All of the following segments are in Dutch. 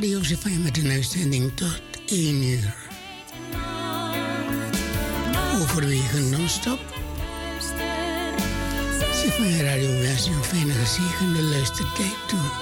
van met een uitzending tot 1 uur. Overwegen non-stop. Je radio wens je een fijne gezegende luistertijd toe.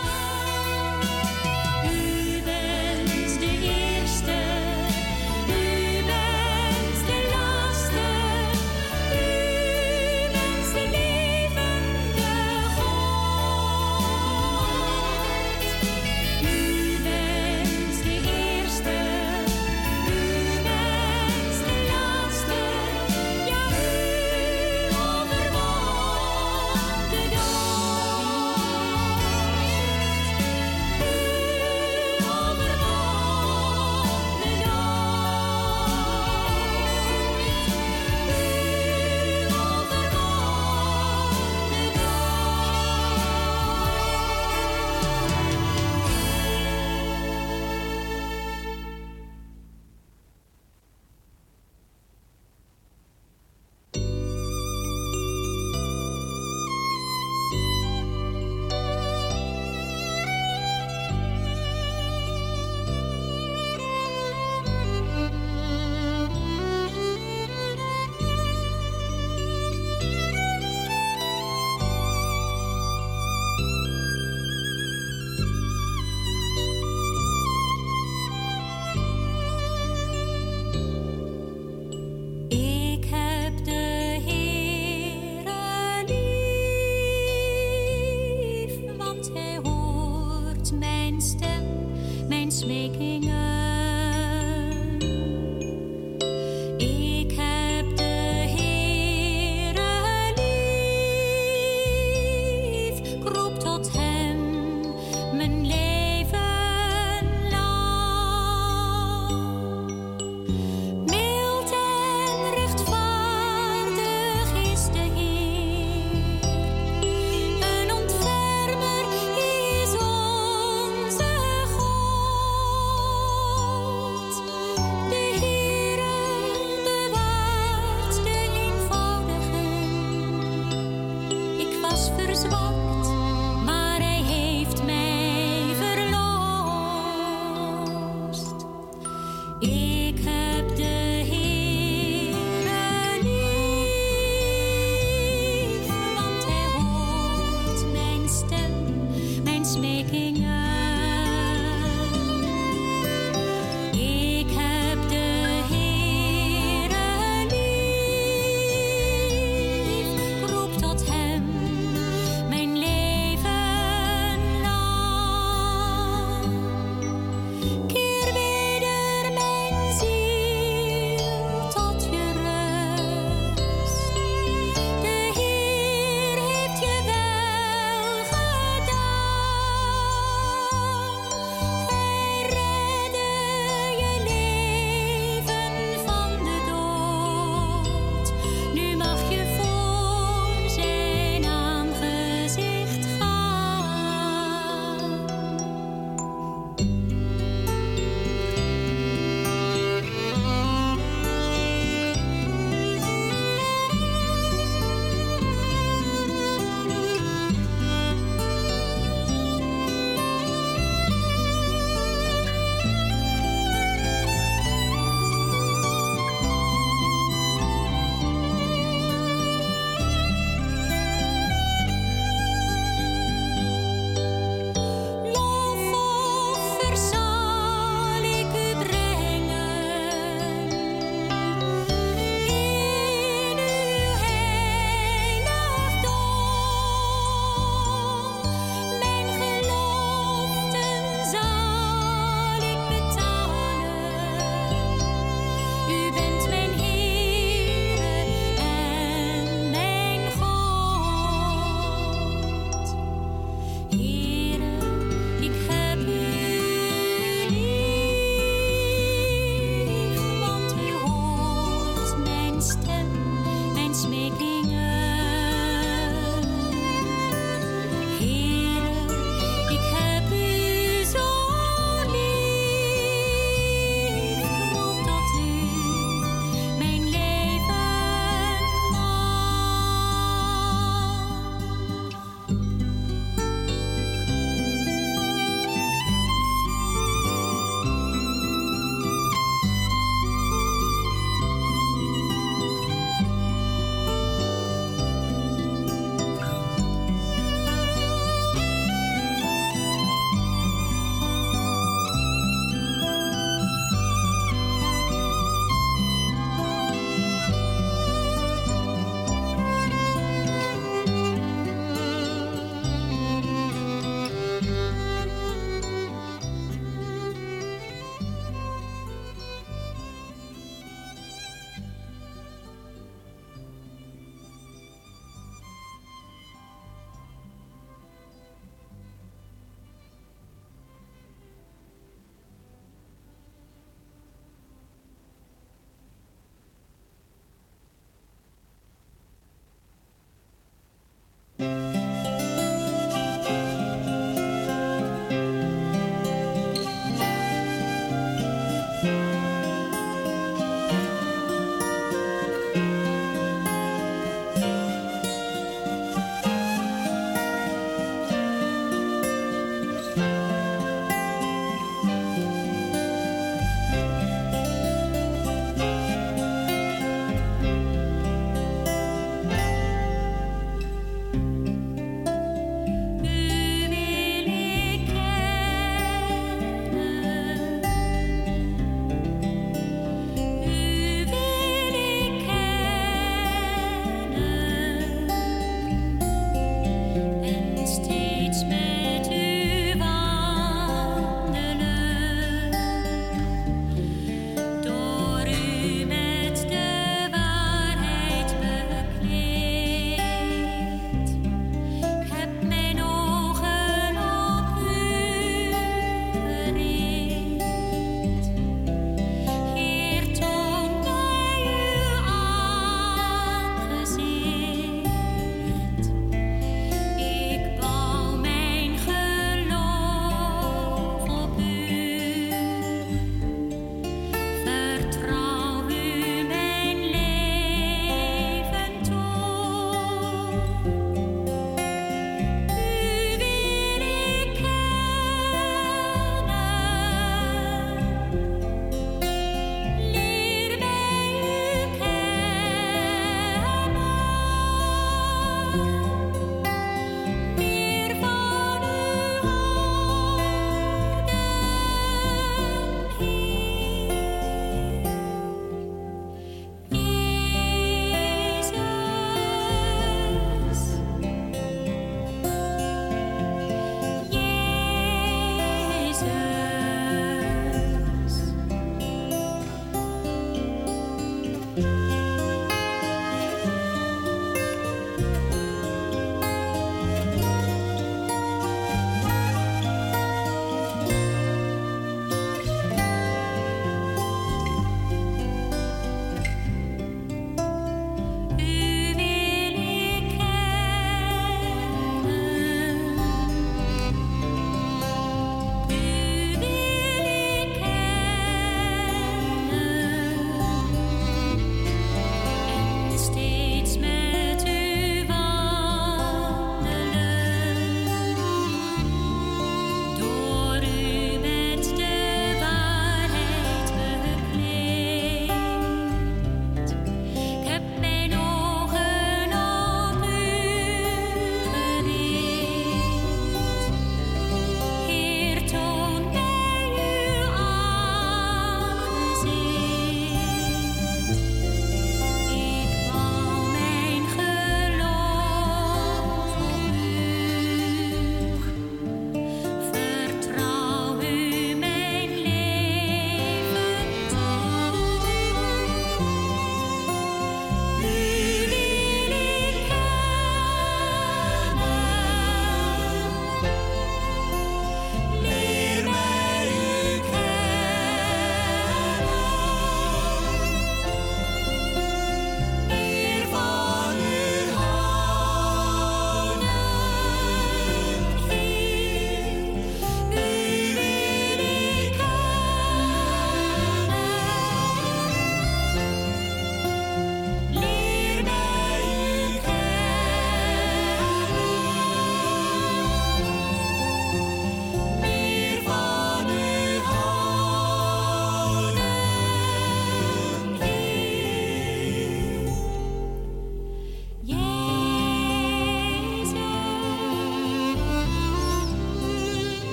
make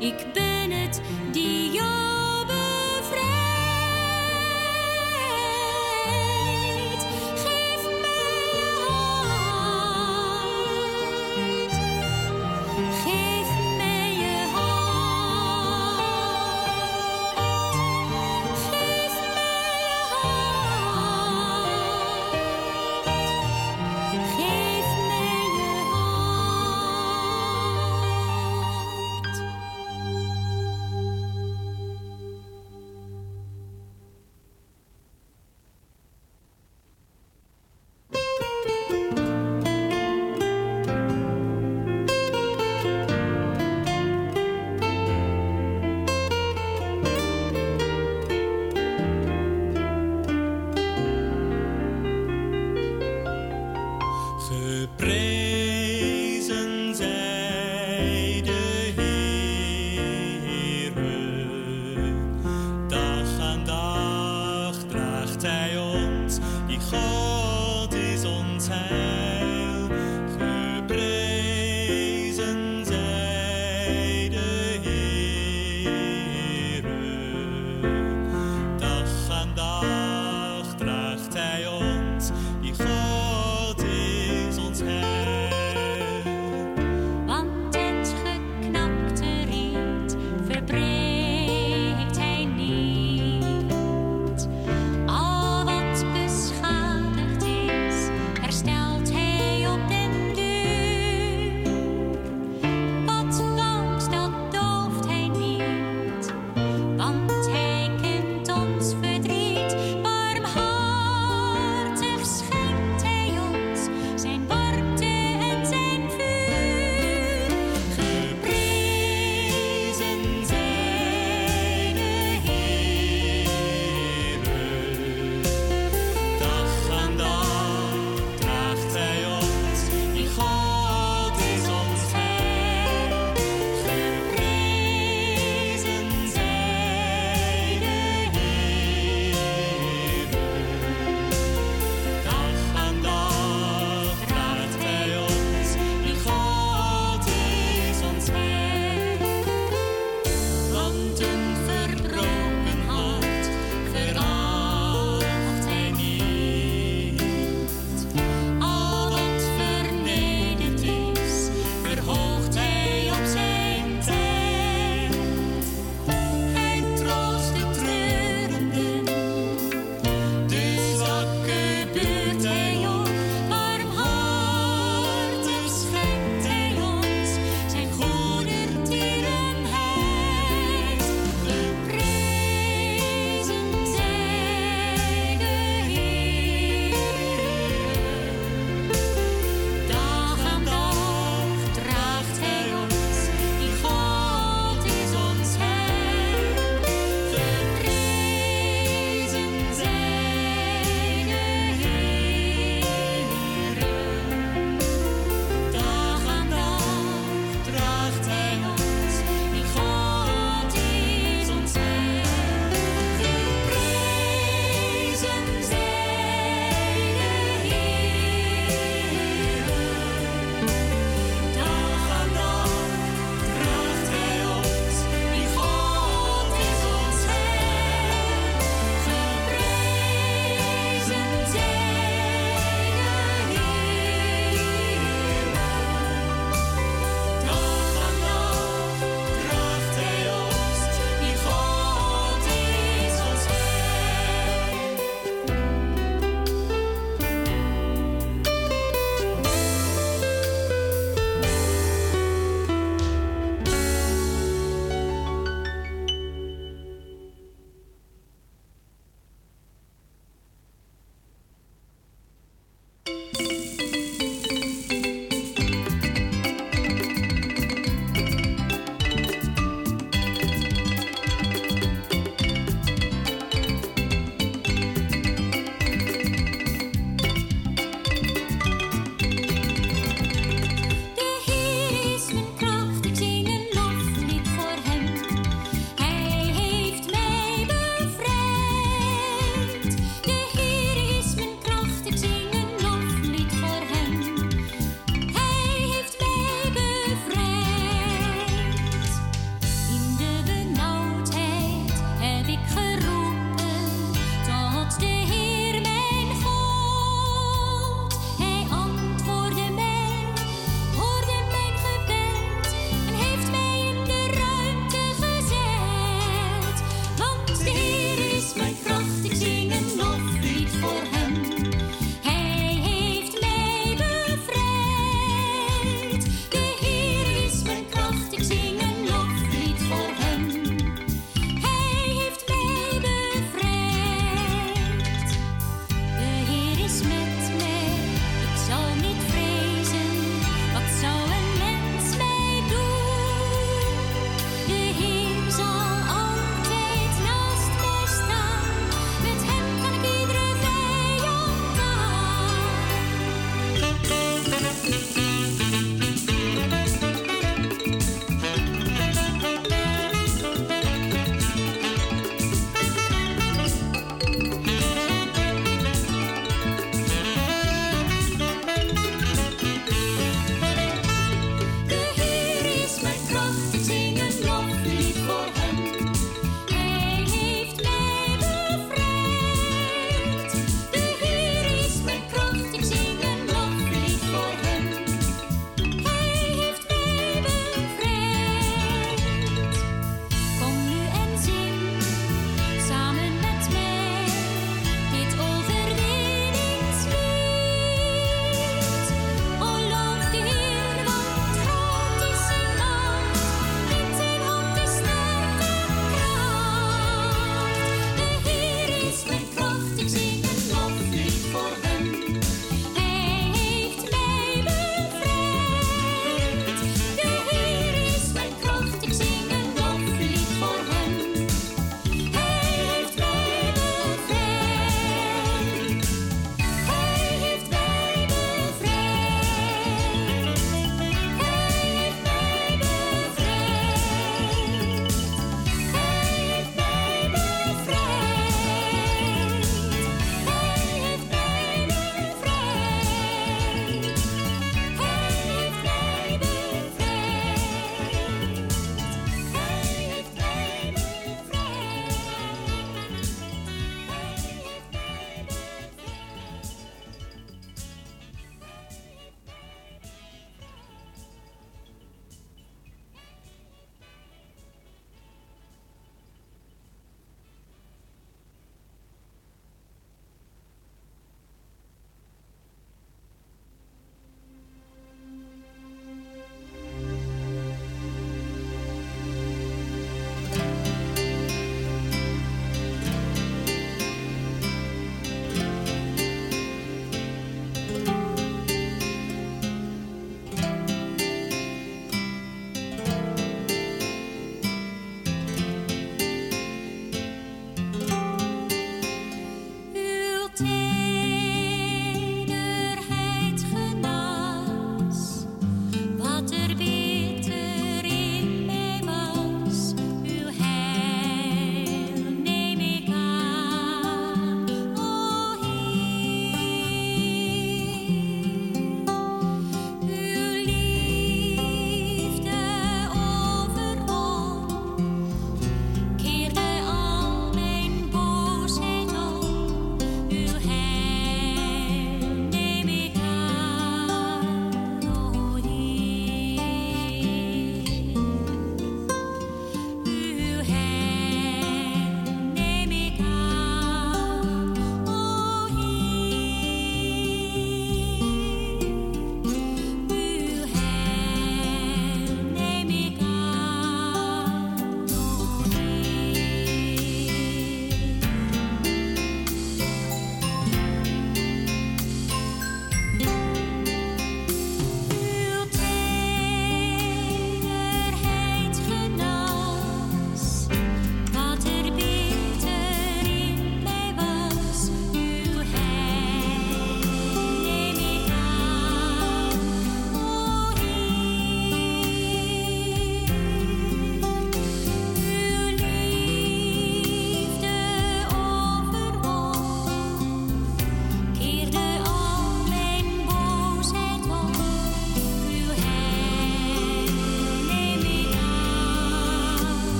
I gdy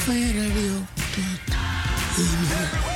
Fire Radio tot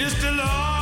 It's the Lord